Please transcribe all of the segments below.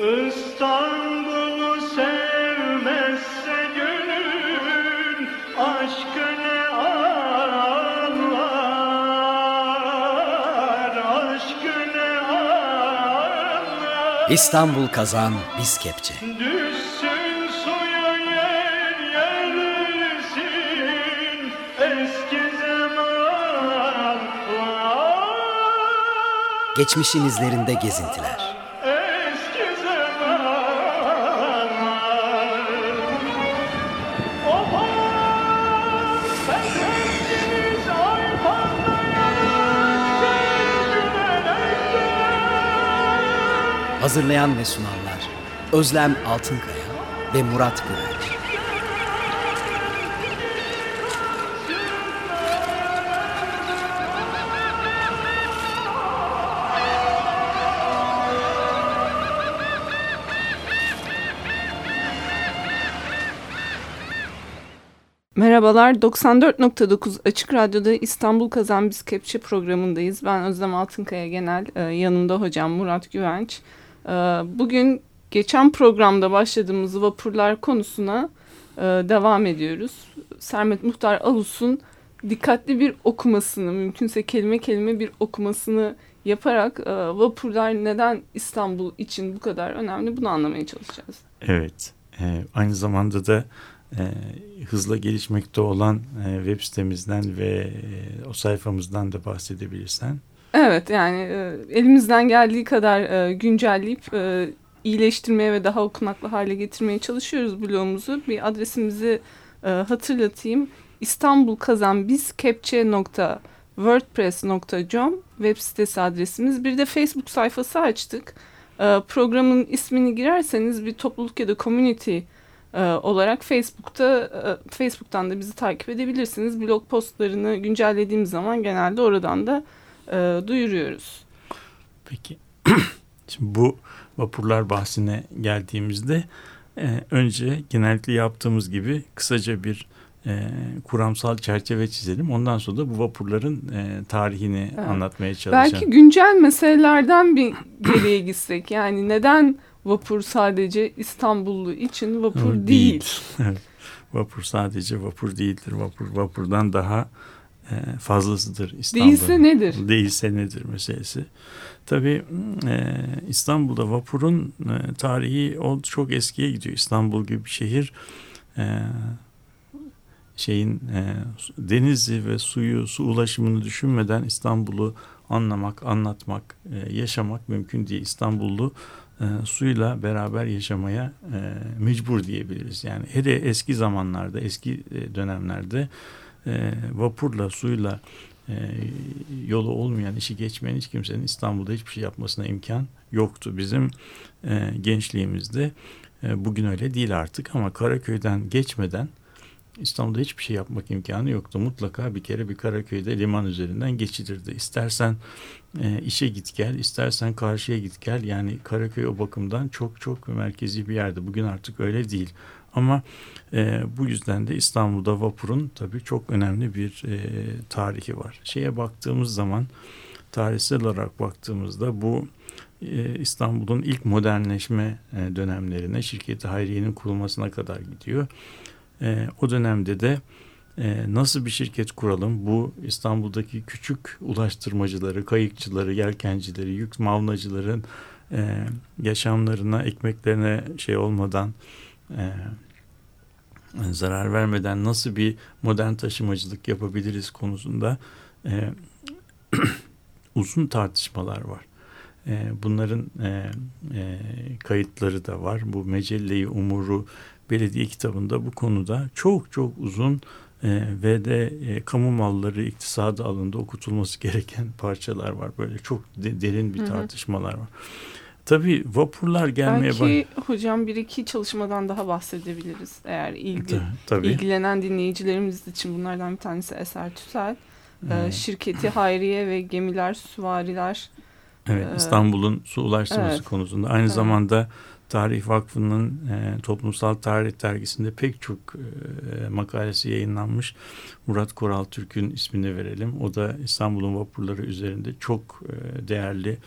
İstanbul'u sevmezse gönül aşkı ne anlar aşkı ne anlar İstanbul kazan biz kepçe. Düşsün suya yer yersin eski zamanlar Geçmişin izlerinde gezintiler. Hazırlayan ve sunanlar Özlem Altınkaya ve Murat Güvenç. Merhabalar, 94.9 Açık Radyo'da İstanbul Kazan Biz Kepçe programındayız. Ben Özlem Altınkaya Genel, e, yanımda hocam Murat Güvenç. E, bugün geçen programda başladığımız vapurlar konusuna e, devam ediyoruz. Sermet Muhtar Alus'un dikkatli bir okumasını, mümkünse kelime kelime bir okumasını yaparak e, vapurlar neden İstanbul için bu kadar önemli bunu anlamaya çalışacağız. Evet. E, aynı zamanda da hızla gelişmekte olan web sitemizden ve o sayfamızdan da bahsedebilirsen. Evet yani e, elimizden geldiği kadar e, güncelleyip e, iyileştirmeye ve daha okunaklı hale getirmeye çalışıyoruz blogumuzu. Bir adresimizi hatırlatayım. İstanbul Kazan Biz wordpress.com web sitesi adresimiz. Bir de Facebook sayfası açtık. Programın ismini girerseniz bir topluluk ya da community olarak Facebook'ta Facebook'tan da bizi takip edebilirsiniz. Blog postlarını güncellediğim zaman genelde oradan da e, duyuruyoruz. Peki. Şimdi bu vapurlar bahsine geldiğimizde e, önce genellikle yaptığımız gibi kısaca bir e, kuramsal çerçeve çizelim. Ondan sonra da bu vapurların e, tarihini Evet. anlatmaya çalışalım. Belki güncel meselelerden bir geriye gitsek. Yani neden vapur sadece İstanbullu için vapur değil? Evet. vapur sadece vapur değildir. Vapur vapurdan daha fazlasıdır İstanbul. Değilse nedir? Değilse nedir meselesi. Tabii e, İstanbul'da vapurun e, tarihi o çok eskiye gidiyor. İstanbul gibi bir şehir e, şeyin e, denizi ve suyu, su ulaşımını düşünmeden İstanbul'u anlamak, anlatmak, e, yaşamak mümkün değil. İstanbullu e, suyla beraber yaşamaya e, mecbur diyebiliriz. Yani hele eski zamanlarda, eski e, dönemlerde e, vapurla, suyla e, yolu olmayan, işi geçmeyen hiç kimsenin İstanbul'da hiçbir şey yapmasına imkan yoktu. Bizim e, gençliğimizde e, bugün öyle değil artık ama Karaköy'den geçmeden İstanbul'da hiçbir şey yapmak imkanı yoktu. Mutlaka bir kere bir Karaköy'de liman üzerinden geçilirdi. İstersen e, işe git gel, istersen karşıya git gel. Yani Karaköy o bakımdan çok çok merkezi bir yerde. Bugün artık öyle değil. Ama e, bu yüzden de İstanbul'da vapurun tabii çok önemli bir e, tarihi var. Şeye baktığımız zaman tarihsel olarak baktığımızda bu e, İstanbul'un ilk modernleşme e, dönemlerine şirketi Hayriye'nin kurulmasına kadar gidiyor. E, o dönemde de e, nasıl bir şirket kuralım? Bu İstanbul'daki küçük ulaştırmacıları, kayıkçıları, yelkencileri, yük mavnacıların e, yaşamlarına, ekmeklerine şey olmadan e, zarar vermeden nasıl bir modern taşımacılık yapabiliriz konusunda e, uzun tartışmalar var. E, bunların e, e, kayıtları da var. Bu Mecelle-i Umuru Belediye kitabında bu konuda çok çok uzun e, ve de e, kamu malları iktisadı alanında okutulması gereken parçalar var. Böyle çok de, derin bir Hı hı. Tabii vapurlar gelmeye Belki hocam bir iki çalışmadan daha bahsedebiliriz. Eğer ilgi, Ta- tabii. ilgilenen dinleyicilerimiz için bunlardan bir tanesi Eser Tüsel. Ee, şirketi Hayriye ve Gemiler, Süvariler. Evet, Ee, İstanbul'un su ulaştırması evet. konusunda. Aynı Evet. zamanda Tarih Vakfı'nın e, Toplumsal Tarih Dergisi'nde pek çok e, makalesi yayınlanmış. Murat Koral Türk'ün ismini verelim. O da İstanbul'un vapurları üzerinde çok e, değerli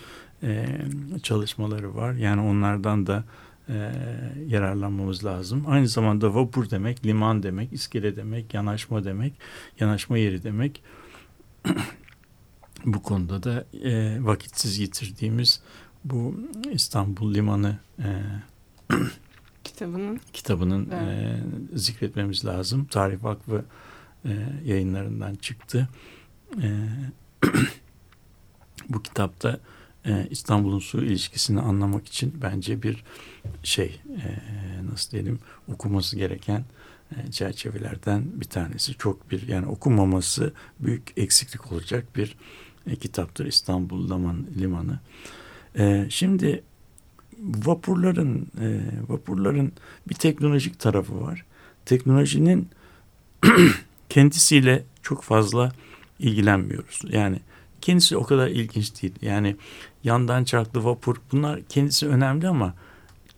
e, çalışmaları var. Yani onlardan da e, yararlanmamız lazım. Aynı zamanda vapur demek, liman demek, iskele demek, yanaşma demek, yanaşma yeri demek. bu konuda da e, vakitsiz yitirdiğimiz bu İstanbul Limanı e, kitabının kitabının Evet. e, zikretmemiz lazım. Tarih Vakfı e, yayınlarından çıktı. E, bu kitapta e, İstanbul'un su ilişkisini anlamak için bence bir şey e, nasıl diyelim okuması gereken e, çerçevelerden bir tanesi. Çok bir yani okunmaması büyük eksiklik olacak bir e, kitaptır İstanbul Liman, Limanı. E, şimdi vapurların e, vapurların bir teknolojik tarafı var. Teknolojinin kendisiyle çok fazla ilgilenmiyoruz. Yani kendisi o kadar ilginç değil. Yani yandan çarklı vapur bunlar kendisi önemli ama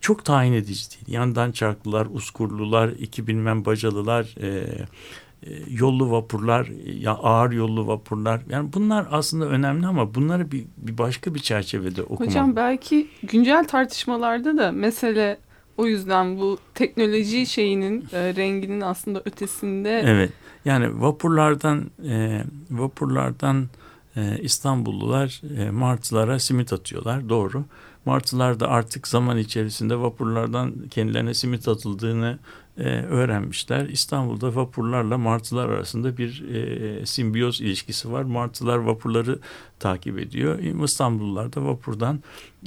çok tayin edici değil. Yandan çarklılar, uskurlular, iki bilmem bacalılar, e, e, yollu vapurlar, ya ağır yollu vapurlar. Yani bunlar aslında önemli ama bunları bir, bir başka bir çerçevede okumak. Hocam belki güncel tartışmalarda da mesele o yüzden bu teknoloji şeyinin e, renginin aslında ötesinde Evet. Yani vapurlardan e, vapurlardan e, İstanbullular e, martılara simit atıyorlar. Doğru. Martılar da artık zaman içerisinde vapurlardan kendilerine simit atıldığını e, öğrenmişler. İstanbul'da vapurlarla martılar arasında bir e, simbiyoz ilişkisi var. Martılar vapurları takip ediyor. İstanbullular da vapurdan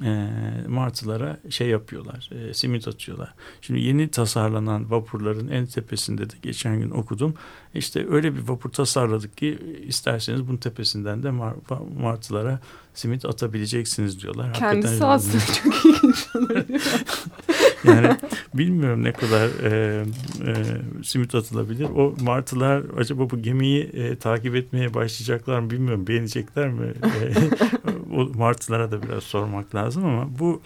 e, martılara şey yapıyorlar, e, simit atıyorlar. Şimdi yeni tasarlanan vapurların en tepesinde de geçen gün okudum. İşte öyle bir vapur tasarladık ki isterseniz bunun tepesinden de mar- martılara simit atabileceksiniz diyorlar. kendisi Hakikaten- aslında çok ilginç yani bilmiyorum ne kadar e, e, simit atılabilir. O martılar acaba bu gemiyi e, takip etmeye başlayacaklar mı bilmiyorum. Beğenecekler mi? E, o martılara da biraz sormak lazım ama bu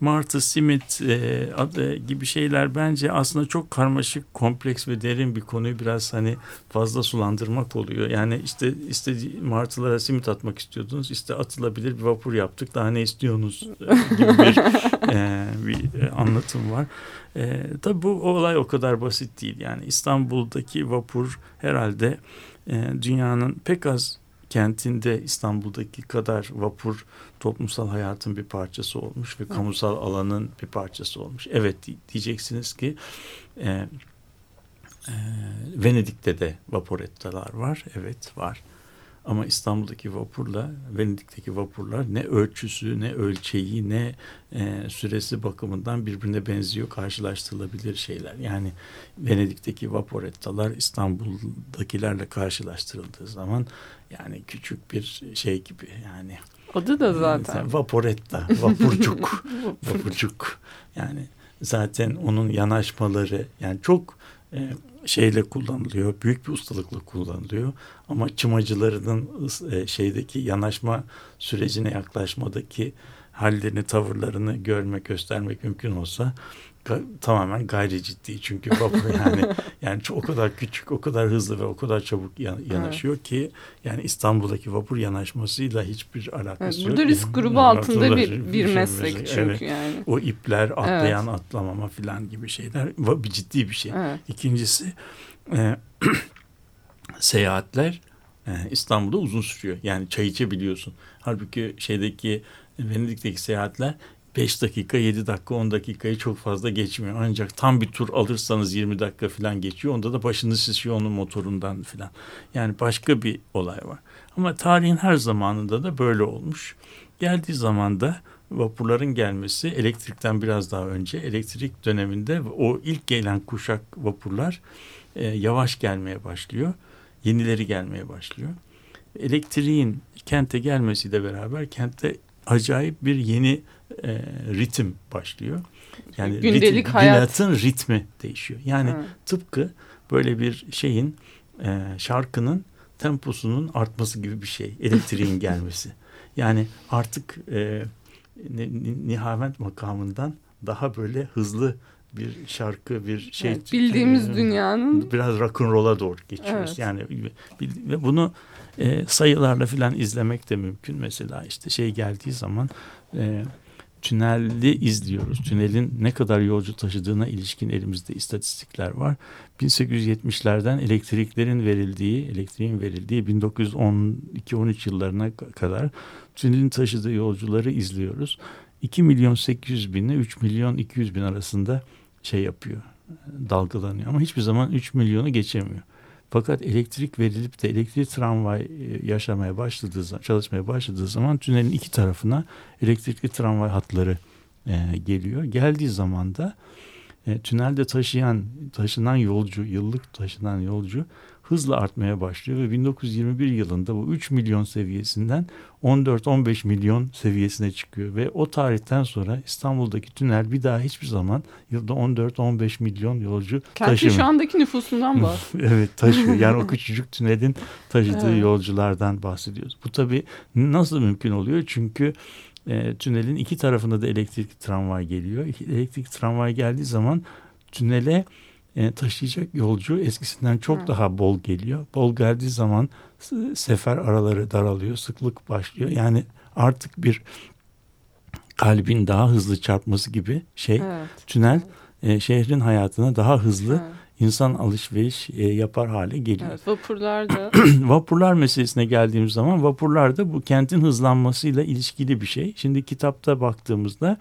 martı, simit e, adı gibi şeyler bence aslında çok karmaşık, kompleks ve derin bir konuyu biraz hani fazla sulandırmak oluyor. Yani işte istediği martılara simit atmak istiyordunuz. İşte atılabilir bir vapur yaptık. Daha ne istiyorsunuz e, gibi bir e, bir e, anlatım var. E, tabii bu olay o kadar basit değil. Yani İstanbul'daki vapur herhalde e, dünyanın pek az kentinde İstanbul'daki kadar vapur toplumsal hayatın bir parçası olmuş ve kamusal alanın bir parçası olmuş. Evet di- diyeceksiniz ki e, e, Venedik'te de vaporettalar var. Evet var. Ama İstanbul'daki vapurla Venedik'teki vapurlar ne ölçüsü, ne ölçeği, ne e, süresi bakımından birbirine benziyor, karşılaştırılabilir şeyler. Yani Venedik'teki vaporettalar İstanbul'dakilerle karşılaştırıldığı zaman yani küçük bir şey gibi yani. Adı da zaten. Vaporetta, vapurcuk, vapurcuk. Yani zaten onun yanaşmaları yani çok e, şeyle kullanılıyor. Büyük bir ustalıkla kullanılıyor. Ama çımacılarının e, şeydeki yanaşma sürecine yaklaşmadaki hallerini, tavırlarını görmek, göstermek mümkün olsa ga- tamamen gayri ciddi. Çünkü vapur yani yani o kadar küçük, o kadar hızlı ve o kadar çabuk yan- yanaşıyor ki yani İstanbul'daki vapur yanaşmasıyla hiçbir alakası Evet, yok. burada risk Yani grubu altında altında bir, bir şey- meslek çünkü evet. yani. O ipler atlayan atlamama filan gibi şeyler bir ciddi bir şey. Evet. İkincisi e, seyahatler e, İstanbul'da uzun sürüyor. Yani çay içebiliyorsun. Halbuki şeydeki Venedik'teki seyahatler 5 dakika, 7 dakika, 10 dakikayı çok fazla geçmiyor. Ancak tam bir tur alırsanız 20 dakika falan geçiyor. Onda da başınız şişiyor onun motorundan falan. Yani başka bir olay var. Ama tarihin her zamanında da böyle olmuş. Geldiği zaman da vapurların gelmesi elektrikten biraz daha önce elektrik döneminde o ilk gelen kuşak vapurlar e, yavaş gelmeye başlıyor. Yenileri gelmeye başlıyor. Elektriğin kente gelmesiyle beraber kentte acayip bir yeni e, ritim başlıyor. Yani Gündelik ritim- hayat. hayatın ritmi değişiyor. Yani Evet. tıpkı böyle bir şeyin e, şarkının temposunun artması gibi bir şey. Elektriğin gelmesi. Yani artık e, Ni- Ni- Nihavent makamından daha böyle hızlı bir şarkı bir şey Evet, bildiğimiz e, dünyanın biraz rock and roll'a doğru geçiyoruz. Evet. Yani ve bunu e, sayılarla filan izlemek de mümkün. Mesela işte şey geldiği zaman e, tüneli izliyoruz. Tünelin ne kadar yolcu taşıdığına ilişkin elimizde istatistikler var. 1870'lerden elektriklerin verildiği, elektriğin verildiği 1912-13 yıllarına kadar tünelin taşıdığı yolcuları izliyoruz. 2 milyon 800 bin ile 3 milyon 200 bin arasında şey yapıyor, dalgalanıyor. Ama hiçbir zaman 3 milyonu geçemiyor. Fakat elektrik verilip de elektrik tramvay e, yaşamaya başladığı zaman, çalışmaya başladığı zaman tünelin iki tarafına elektrikli tramvay hatları e, geliyor. Geldiği zaman da e, tünelde taşıyan taşınan yolcu, yıllık taşınan yolcu hızla artmaya başlıyor ve 1921 yılında bu 3 milyon seviyesinden 14-15 milyon seviyesine çıkıyor ve o tarihten sonra İstanbul'daki tünel bir daha hiçbir zaman yılda 14-15 milyon yolcu kentin taşımıyor. şu andaki nüfusundan bahsediyor. evet taşıyor. Yani o küçücük tünelin taşıdığı Evet. yolculardan bahsediyoruz. Bu tabii nasıl mümkün oluyor? Çünkü e, tünelin iki tarafında da elektrikli tramvay geliyor. Elektrikli tramvay geldiği zaman tünele e, taşıyacak yolcu eskisinden çok Hı. daha bol geliyor. Bol geldiği zaman s- sefer araları daralıyor, sıklık başlıyor. Yani artık bir kalbin daha hızlı çarpması gibi şey Evet. tünel e, şehrin hayatına daha hızlı Evet. İnsan alışveriş e, yapar hale geliyor. Evet, vapurlarda Vapurlar meselesine geldiğimiz zaman vapurlar da bu kentin hızlanmasıyla ilişkili bir şey. Şimdi kitapta baktığımızda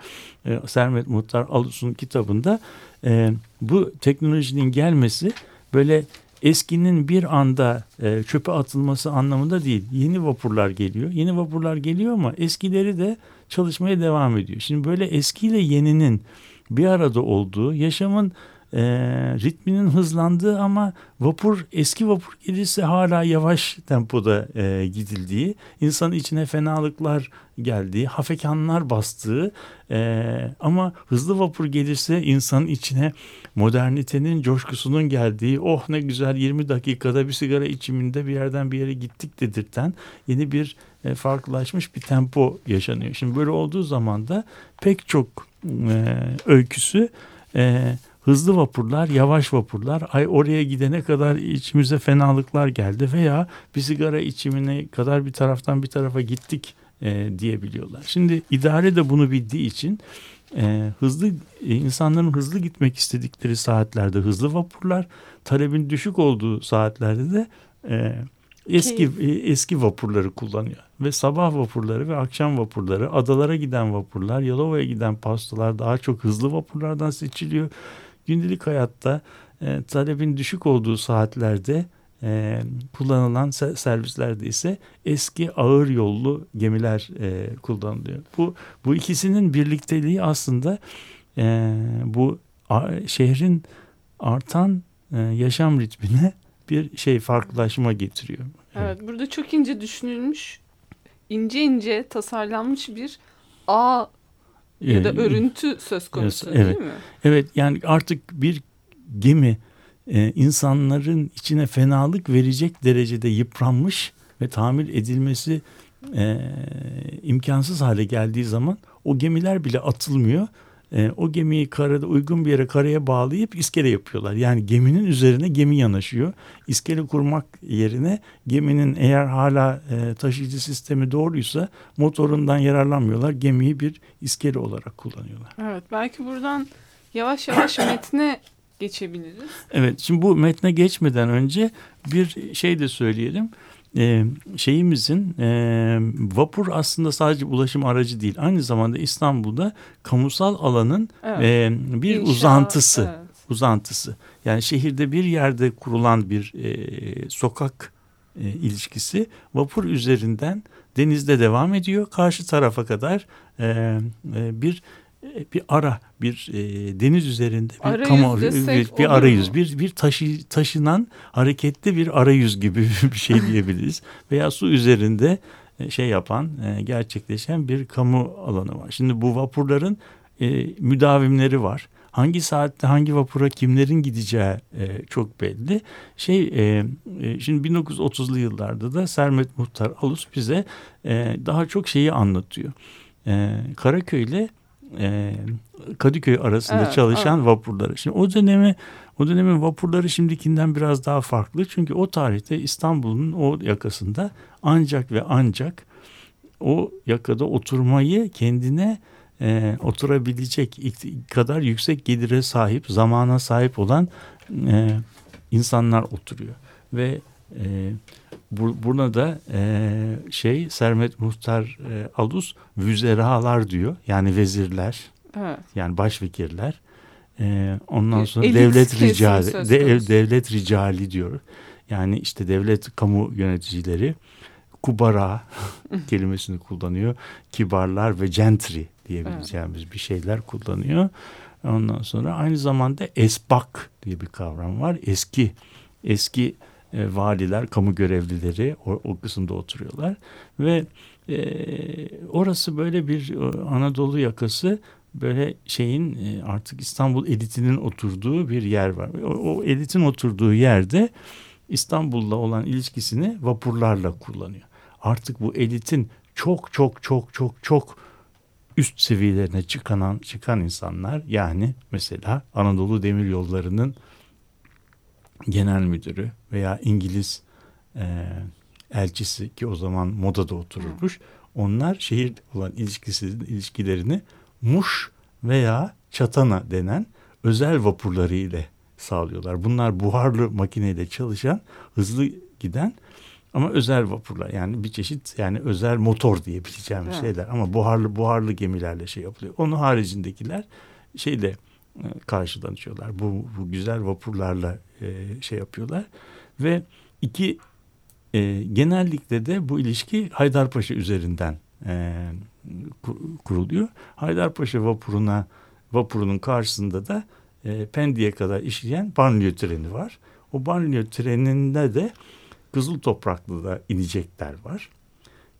e, Sermet Muhtar Alus'un kitabında e, bu teknolojinin gelmesi böyle eskinin bir anda e, çöpe atılması anlamında değil. Yeni vapurlar geliyor. Yeni vapurlar geliyor ama eskileri de çalışmaya devam ediyor. Şimdi böyle eskiyle yeninin bir arada olduğu yaşamın e, ritminin hızlandığı ama vapur eski vapur gelirse hala yavaş tempoda e, gidildiği, insanın içine fenalıklar geldiği, hafekanlar bastığı e, ama hızlı vapur gelirse insanın içine modernitenin coşkusunun geldiği, oh ne güzel 20 dakikada bir sigara içiminde bir yerden bir yere gittik dedirten yeni bir e, farklılaşmış bir tempo yaşanıyor. Şimdi böyle olduğu zaman da pek çok e, öyküsü e, hızlı vapurlar, yavaş vapurlar, ay oraya gidene kadar içimize fenalıklar geldi veya bir sigara içimine kadar bir taraftan bir tarafa gittik e, diyebiliyorlar. Şimdi idare de bunu bildiği için e, hızlı e, insanların hızlı gitmek istedikleri saatlerde hızlı vapurlar, talebin düşük olduğu saatlerde de e, eski e, eski vapurları kullanıyor ve sabah vapurları ve akşam vapurları, adalara giden vapurlar, Yalova'ya giden pastalar daha çok hızlı vapurlardan seçiliyor. Gündelik hayatta e, talebin düşük olduğu saatlerde e, kullanılan se- servislerde ise eski ağır yollu gemiler e, kullanılıyor. Bu bu ikisinin birlikteliği aslında e, bu a- şehrin artan e, yaşam ritmine bir şey farklılaşma getiriyor. evet burada çok ince düşünülmüş, ince ince tasarlanmış bir ağ ya da E, örüntü söz konusu evet. değil mi? Evet yani artık bir gemi e, insanların içine fenalık verecek derecede yıpranmış ve tamir edilmesi e, imkansız hale geldiği zaman o gemiler bile atılmıyor. E, o gemiyi karada uygun bir yere karaya bağlayıp iskele yapıyorlar. Yani geminin üzerine gemi yanaşıyor. İskele kurmak yerine geminin eğer hala e, taşıyıcı sistemi doğruysa motorundan yararlanmıyorlar. Gemiyi bir iskele olarak kullanıyorlar. Evet belki buradan yavaş yavaş metne geçebiliriz. Evet şimdi bu metne geçmeden önce bir şey de söyleyelim. Ee, şeyimizin e, vapur aslında sadece ulaşım aracı değil. Aynı zamanda İstanbul'da kamusal alanın Evet. e, bir İnşaat, uzantısı. evet. Uzantısı. Yani şehirde bir yerde kurulan bir e, sokak e, ilişkisi vapur üzerinden denizde devam ediyor. Karşı tarafa kadar e, e, bir bir ara bir e, deniz üzerinde bir Arayüz kamu bir, bir arayüz mu? bir bir taşı taşınan hareketli bir arayüz gibi bir şey diyebiliriz veya su üzerinde e, şey yapan e, gerçekleşen bir kamu alanı var. Şimdi bu vapurların e, müdavimleri var. Hangi saatte hangi vapura kimlerin gideceği e, çok belli. Şey e, e, şimdi 1930'lu yıllarda da Sermet Muhtar Alus bize e, daha çok şeyi anlatıyor. E, Karaköy'le e, Kadıköy arasında Evet, çalışan evet. vapurları. Şimdi o dönemi o dönemin vapurları şimdikinden biraz daha farklı. Çünkü o tarihte İstanbul'un o yakasında ancak ve ancak o yakada oturmayı kendine e, oturabilecek kadar yüksek gelire sahip, zamana sahip olan e, insanlar oturuyor. Ve e, bu, buna da e, şey Sermet Muhtar e, Alus vüzeralar diyor. Yani vezirler, Evet. yani başvekirler. E, ondan sonra elit devlet ricali, de- devlet ricali diyor. Yani işte devlet kamu yöneticileri kubara kelimesini kullanıyor. Kibarlar ve gentry diyebileceğimiz bir şeyler kullanıyor. Ondan sonra aynı zamanda esbak diye bir kavram var. Eski eski e, valiler, kamu görevlileri o, o kısımda oturuyorlar ve e, orası böyle bir e, Anadolu yakası böyle şeyin e, artık İstanbul elitinin oturduğu bir yer var. O, o elitin oturduğu yerde İstanbul'la olan ilişkisini vapurlarla kullanıyor. Artık bu elitin çok çok çok çok çok üst seviyelerine çıkan çıkan insanlar yani mesela Anadolu Demir Yolları'nın genel müdürü veya İngiliz e, elçisi ki o zaman modada otururmuş. Onlar şehir olan ilişkisi ilişkilerini Muş veya Çatana denen özel vapurları ile sağlıyorlar. Bunlar buharlı makineyle çalışan, hızlı giden ama özel vapurlar yani bir çeşit yani özel motor diyebileceğim Evet. şeyler ama buharlı buharlı gemilerle şey yapılıyor. Onun haricindekiler şeyle karşılanıyorlar. Bu, bu güzel vapurlarla e, şey yapıyorlar ve iki e, genellikle de bu ilişki Haydarpaşa üzerinden e, kur- kuruluyor. Haydarpaşa vapuruna vapurunun karşısında da e, Pendik'e kadar işleyen banliyö treni var. O banliyö treninde de Kızıl Topraklı'da inecekler var.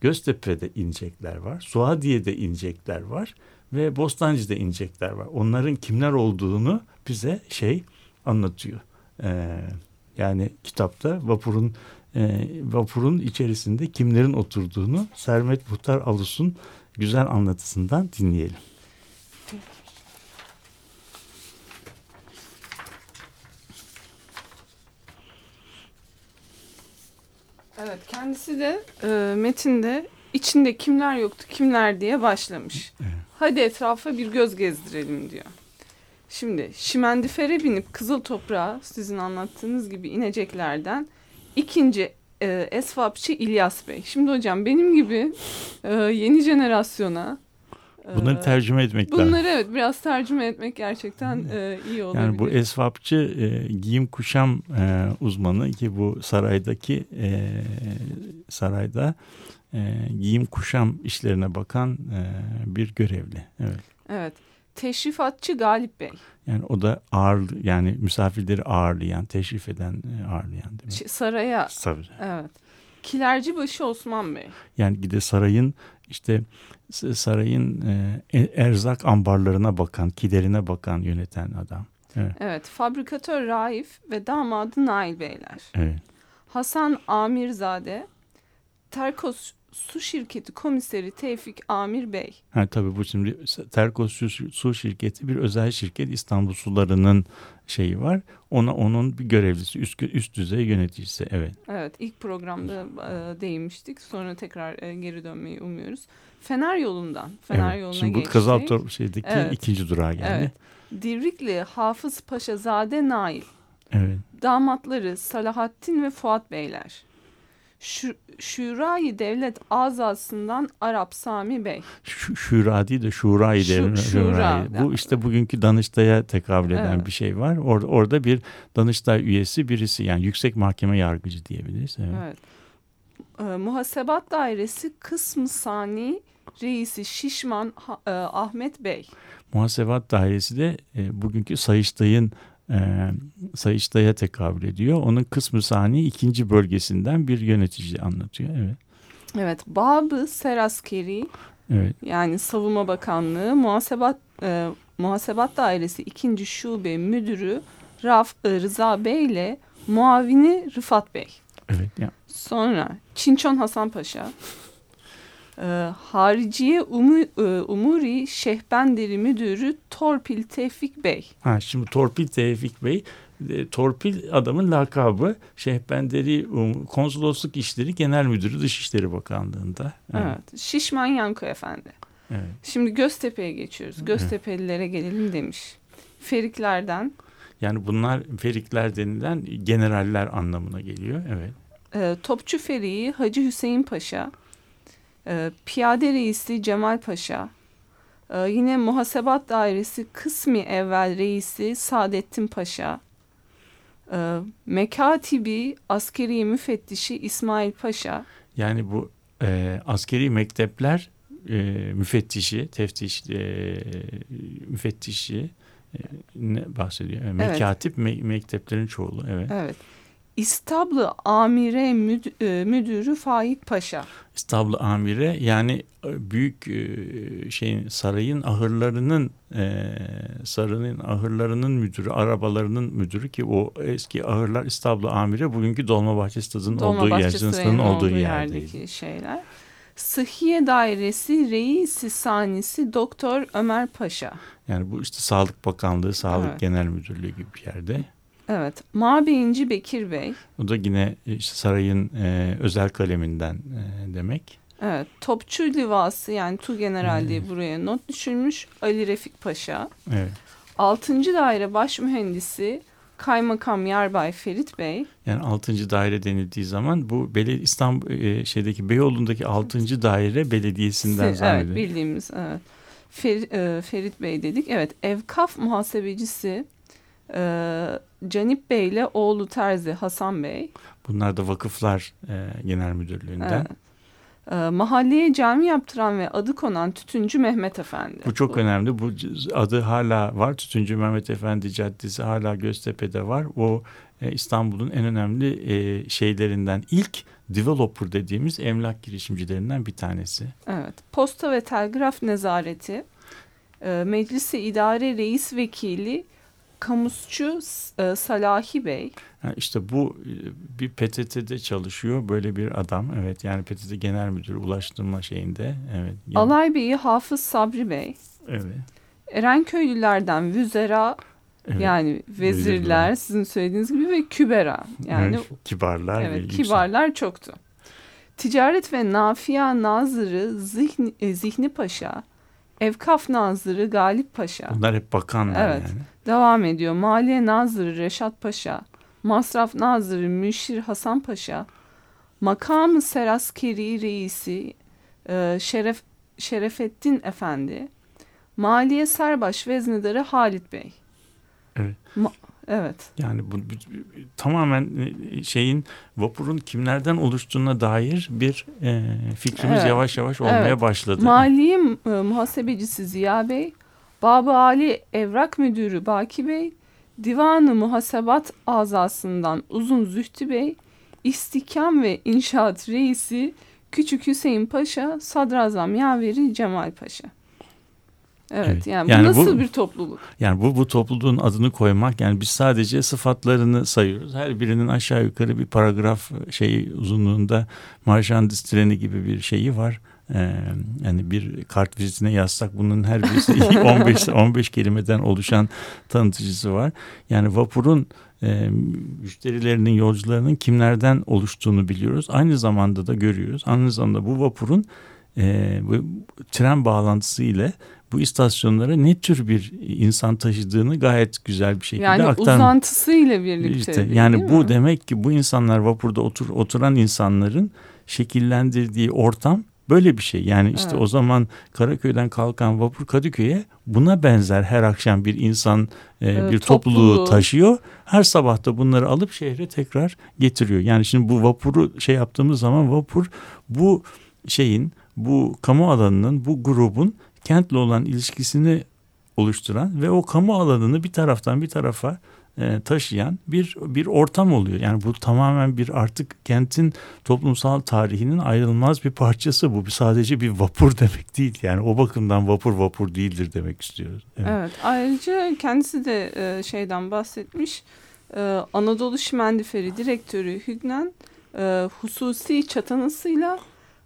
Göztepe'de inecekler var. Suadiye'de inecekler var. Ve Bostancı'da inecekler var. Onların kimler olduğunu bize şey anlatıyor. Ee, yani kitapta vapurun e, vapurun içerisinde kimlerin oturduğunu Sermet Muhtar Alus'un güzel anlatısından dinleyelim. Evet kendisi de e, metinde içinde kimler yoktu kimler diye başlamış. Hadi etrafa bir göz gezdirelim diyor. Şimdi şimendifere binip kızıl toprağa sizin anlattığınız gibi ineceklerden ikinci e, esvapçı İlyas Bey. Şimdi hocam benim gibi e, yeni jenerasyona Bunları tercüme etmek lazım. bunları evet biraz tercüme etmek gerçekten e, iyi olabilir. Yani bu esvapçı e, giyim kuşam e, uzmanı ki bu saraydaki e, sarayda e, giyim kuşam işlerine bakan e, bir görevli. Evet. Evet. Teşrifatçı Galip Bey. Yani o da ağır yani misafirleri ağırlayan, teşrif eden, e, ağırlayan demek. Şey, saraya. Tabii. Evet. Kilercibaşı Osman Bey. Yani gide sarayın işte sarayın e, e- erzak ambarlarına bakan, kilerine bakan yöneten adam. Evet. Evet. Fabrikatör Raif ve damadı Nail Beyler. Evet. Hasan Amirzade. Terkos Su Şirketi Komiseri Tevfik Amir Bey. Ha, tabii bu şimdi Terkos Su, Su Şirketi bir özel şirket İstanbul Suları'nın şeyi var. Ona onun bir görevlisi üst üst düzey yöneticisi evet. Evet ilk programda e, değinmiştik. Sonra tekrar e, geri dönmeyi umuyoruz. Fener yolundan. Fener evet. yoluna Şimdi bu geçtik. Kazaltor şeydeki Evet. ikinci durağa geldi. Evet. Divrikli Hafız Paşazade Nail. Evet. Damatları Salahattin ve Fuat Beyler. Şu, Şurayı Devlet Azası'ndan Arap Sami Bey. Şu, şura değil de şurayı Şu- devrim- şura. Bu işte bugünkü Danıştay'a tekabül eden Evet. bir şey var. Orada, orada bir Danıştay üyesi birisi yani yüksek mahkeme yargıcı diyebiliriz. Evet. Evet. Ee, Muhasebat Dairesi Kısmı Sani Reisi Şişman e, Ahmet Bey. Muhasebat dairesi de e, bugünkü Sayıştay'ın e, Sayıştay'a tekabül ediyor. Onun kısmı sani ikinci bölgesinden bir yönetici anlatıyor. Evet. Evet. Babı Seraskeri Evet. yani Savunma Bakanlığı Muhasebat e, Muhasebat Dairesi 2. Şube Müdürü Raf, e, Rıza Bey ile muavini Rıfat Bey. Evet. Ya. Sonra Çinçon Hasan Paşa. Ee, Hariciye Umu, e, Umuri Şehbenderi Müdürü Torpil Tevfik Bey. Ha, şimdi Torpil Tevfik Bey, e, Torpil adamın lakabı Şehbenderi um, Konsolosluk İşleri Genel Müdürü Dışişleri Bakanlığı'nda. Evet. Şişman Yanko Efendi. evet. Şimdi Göztepe'ye geçiyoruz. Göztepe'lilere gelelim demiş. Feriklerden Yani bunlar ferikler denilen generaller anlamına geliyor. Evet. e, Topçu Feriği Hacı Hüseyin Paşa, e, Piyade Reisi Cemal Paşa, e, yine Muhasebat Dairesi kısmi evvel reisi Saadettin Paşa, e, Mekatibi Askeri Müfettişi İsmail Paşa, Yani bu e, askeri mektepler e, müfettişi, teftiş e, müfettişi e, ne bahsediyor? E, mekatip me- mekteplerin çoğulu. Evet. evet. İstablı Amire Müd- e, Müdürü Faik Paşa. İstablı amire yani e, büyük e, şeyin sarayın ahırlarının sarayın ahırlarının müdürü, arabalarının müdürü ki o eski ahırlar İstablı amire bugünkü Dolmabahçe stadının olduğu yer, Dolmabahçe stadının olduğu, olduğu yerdeydi. yerdeki şeyler. Sıhhiye Dairesi Reisi Sanisi Doktor Ömer Paşa. Yani bu işte Sağlık Bakanlığı, Sağlık Evet. Genel Müdürlüğü gibi bir yerde. Evet. Mabeyinci Bekir Bey. O da yine işte sarayın e, özel kaleminden e, demek. Evet. Topçu Livası yani Tu General diye buraya not düşülmüş. Ali Refik Paşa. Evet. 6. Daire Baş Mühendisi Kaymakam Yarbay Ferit Bey. Yani 6. daire denildiği zaman bu Belediye İstanbul e, şeydeki Beyoğlu'ndaki 6. daire belediyesinden Evet zannediyorum. bildiğimiz evet. Fer- e, Ferit Bey dedik. Evet. Evkaf muhasebecisi e, Canip Bey ile oğlu Terzi Hasan Bey. Bunlar da vakıflar e, genel müdürlüğünden. Evet. E, mahalleye cami yaptıran ve adı konan tütüncü Mehmet Efendi. Bu çok önemli. Bu adı hala var. Tütüncü Mehmet Efendi Caddesi hala Göztepe'de var. O e, İstanbul'un en önemli e, şeylerinden ilk developer dediğimiz emlak girişimcilerinden bir tanesi. Evet. Posta ve Telgraf Nezareti, e, Meclisi İdare Reis Vekili Kamusçu e, Salahi Bey. Ha, işte bu e, bir PTT'de çalışıyor böyle bir adam. Evet yani PTT Genel Müdürü ulaştırma şeyinde. Evet. Yani- Alay Bey'i Hafız Sabri Bey. Evet. Erenköylülerden Vüzera evet. yani vezirler, Vezirler. sizin söylediğiniz gibi ve kübera. Yani Evet, kibarlar ve evet, yüksek- kibarlar çoktu. Ticaret ve Nafia Nazırı Zihni, e, Zihni Paşa, Evkaf Nazırı Galip Paşa. Bunlar hep bakanlar Evet. yani. Devam ediyor. Maliye Nazırı Reşat Paşa, Masraf Nazırı Müşir Hasan Paşa, Makamı Seraskeri Reisi e, Şeref Şerefettin Efendi, Maliye Serbaş Veznedarı Halit Bey. Evet. Ma- evet. Yani bu, bu- tamamen e, şeyin vapurun kimlerden oluştuğuna dair bir e, fikrimiz Evet. yavaş yavaş olmaya Evet. başladı. Maliye e, Muhasebecisi Ziya Bey, Baba Ali Evrak Müdürü Baki Bey, Divanı Muhasebat Azasından Uzun Zühtü Bey, İstihkam ve İnşaat Reisi Küçük Hüseyin Paşa, Sadrazam Yaveri Cemal Paşa. Evet, Evet. yani, Yani bu nasıl bu- bir topluluk? Yani bu bu topluluğun adını koymak yani biz sadece sıfatlarını sayıyoruz. Her birinin aşağı yukarı bir paragraf şeyi uzunluğunda marşandis treni gibi bir şeyi var. Ee, yani bir kart vizitine yazsak bunun her birisi 15 15 kelimeden oluşan tanıtıcısı var. Yani vapurun e, müşterilerinin, yolcularının kimlerden oluştuğunu biliyoruz. Aynı zamanda da görüyoruz. Aynı zamanda bu vapurun e, bu tren bağlantısı ile bu istasyonlara ne tür bir insan taşıdığını gayet güzel bir şekilde Yani aktarmış. uzantısıyla birlikte. İşte yani bu mi? demek ki bu insanlar vapurda otur, oturan insanların şekillendirdiği ortam böyle bir şey. Yani işte Evet. o zaman Karaköy'den kalkan vapur Kadıköy'e buna benzer her akşam bir insan e, Evet, bir topluluğu topluluğu. taşıyor. Her sabah da bunları alıp şehre tekrar getiriyor. Yani şimdi bu vapuru şey yaptığımız zaman vapur bu şeyin bu kamu alanının bu grubun kentle olan ilişkisini oluşturan ve o kamu alanını bir taraftan bir tarafa e, taşıyan bir bir ortam oluyor. Yani bu tamamen bir artık kentin toplumsal tarihinin ayrılmaz bir parçası. Bu sadece bir vapur demek değil. Yani o bakımdan vapur vapur değildir demek istiyoruz. Evet. Evet. Ayrıca kendisi de e, şeyden bahsetmiş. E, Anadolu Şimendiferi direktörü Hügnen hususi çatanasıyla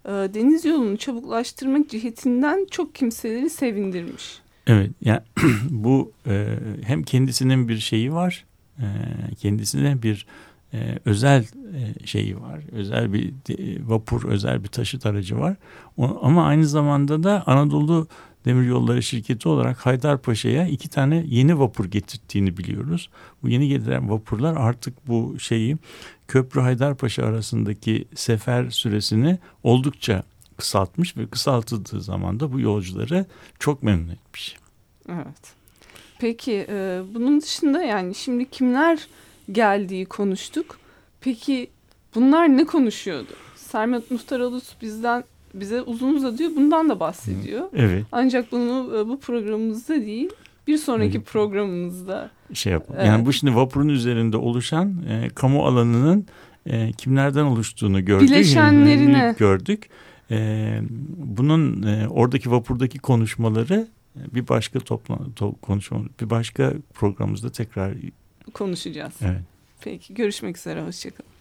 deniz yolunu çabuklaştırmak cihetinden çok kimseleri sevindirmiş. Evet yani bu e, hem kendisinin bir şeyi var e, kendisine bir e, özel e, şeyi var özel bir de, vapur özel bir taşıt aracı var o, ama aynı zamanda da Anadolu Demiryolları şirketi olarak Haydarpaşa'ya iki tane yeni vapur getirdiğini biliyoruz. Bu yeni getiren vapurlar artık bu şeyi Köprü Haydarpaşa arasındaki sefer süresini oldukça kısaltmış ve kısaltıldığı zaman da bu yolcuları çok memnun etmiş. Evet. Peki e, bunun dışında yani şimdi kimler geldiği konuştuk. Peki bunlar ne konuşuyordu? Sermet Muhtaralus bizden bize uzun uzadığı bundan da bahsediyor. Evet. Ancak bunu e, bu programımızda değil bir sonraki programımızda şey yapalım. Evet. Yani bu şimdi vapurun üzerinde oluşan e, kamu alanının e, kimlerden oluştuğunu gördük. Bileşenlerine. Gördük. E, bunun e, oradaki vapurdaki konuşmaları bir başka toplam to, konuşma bir başka programımızda tekrar konuşacağız. Evet. Peki görüşmek üzere hoşçakalın.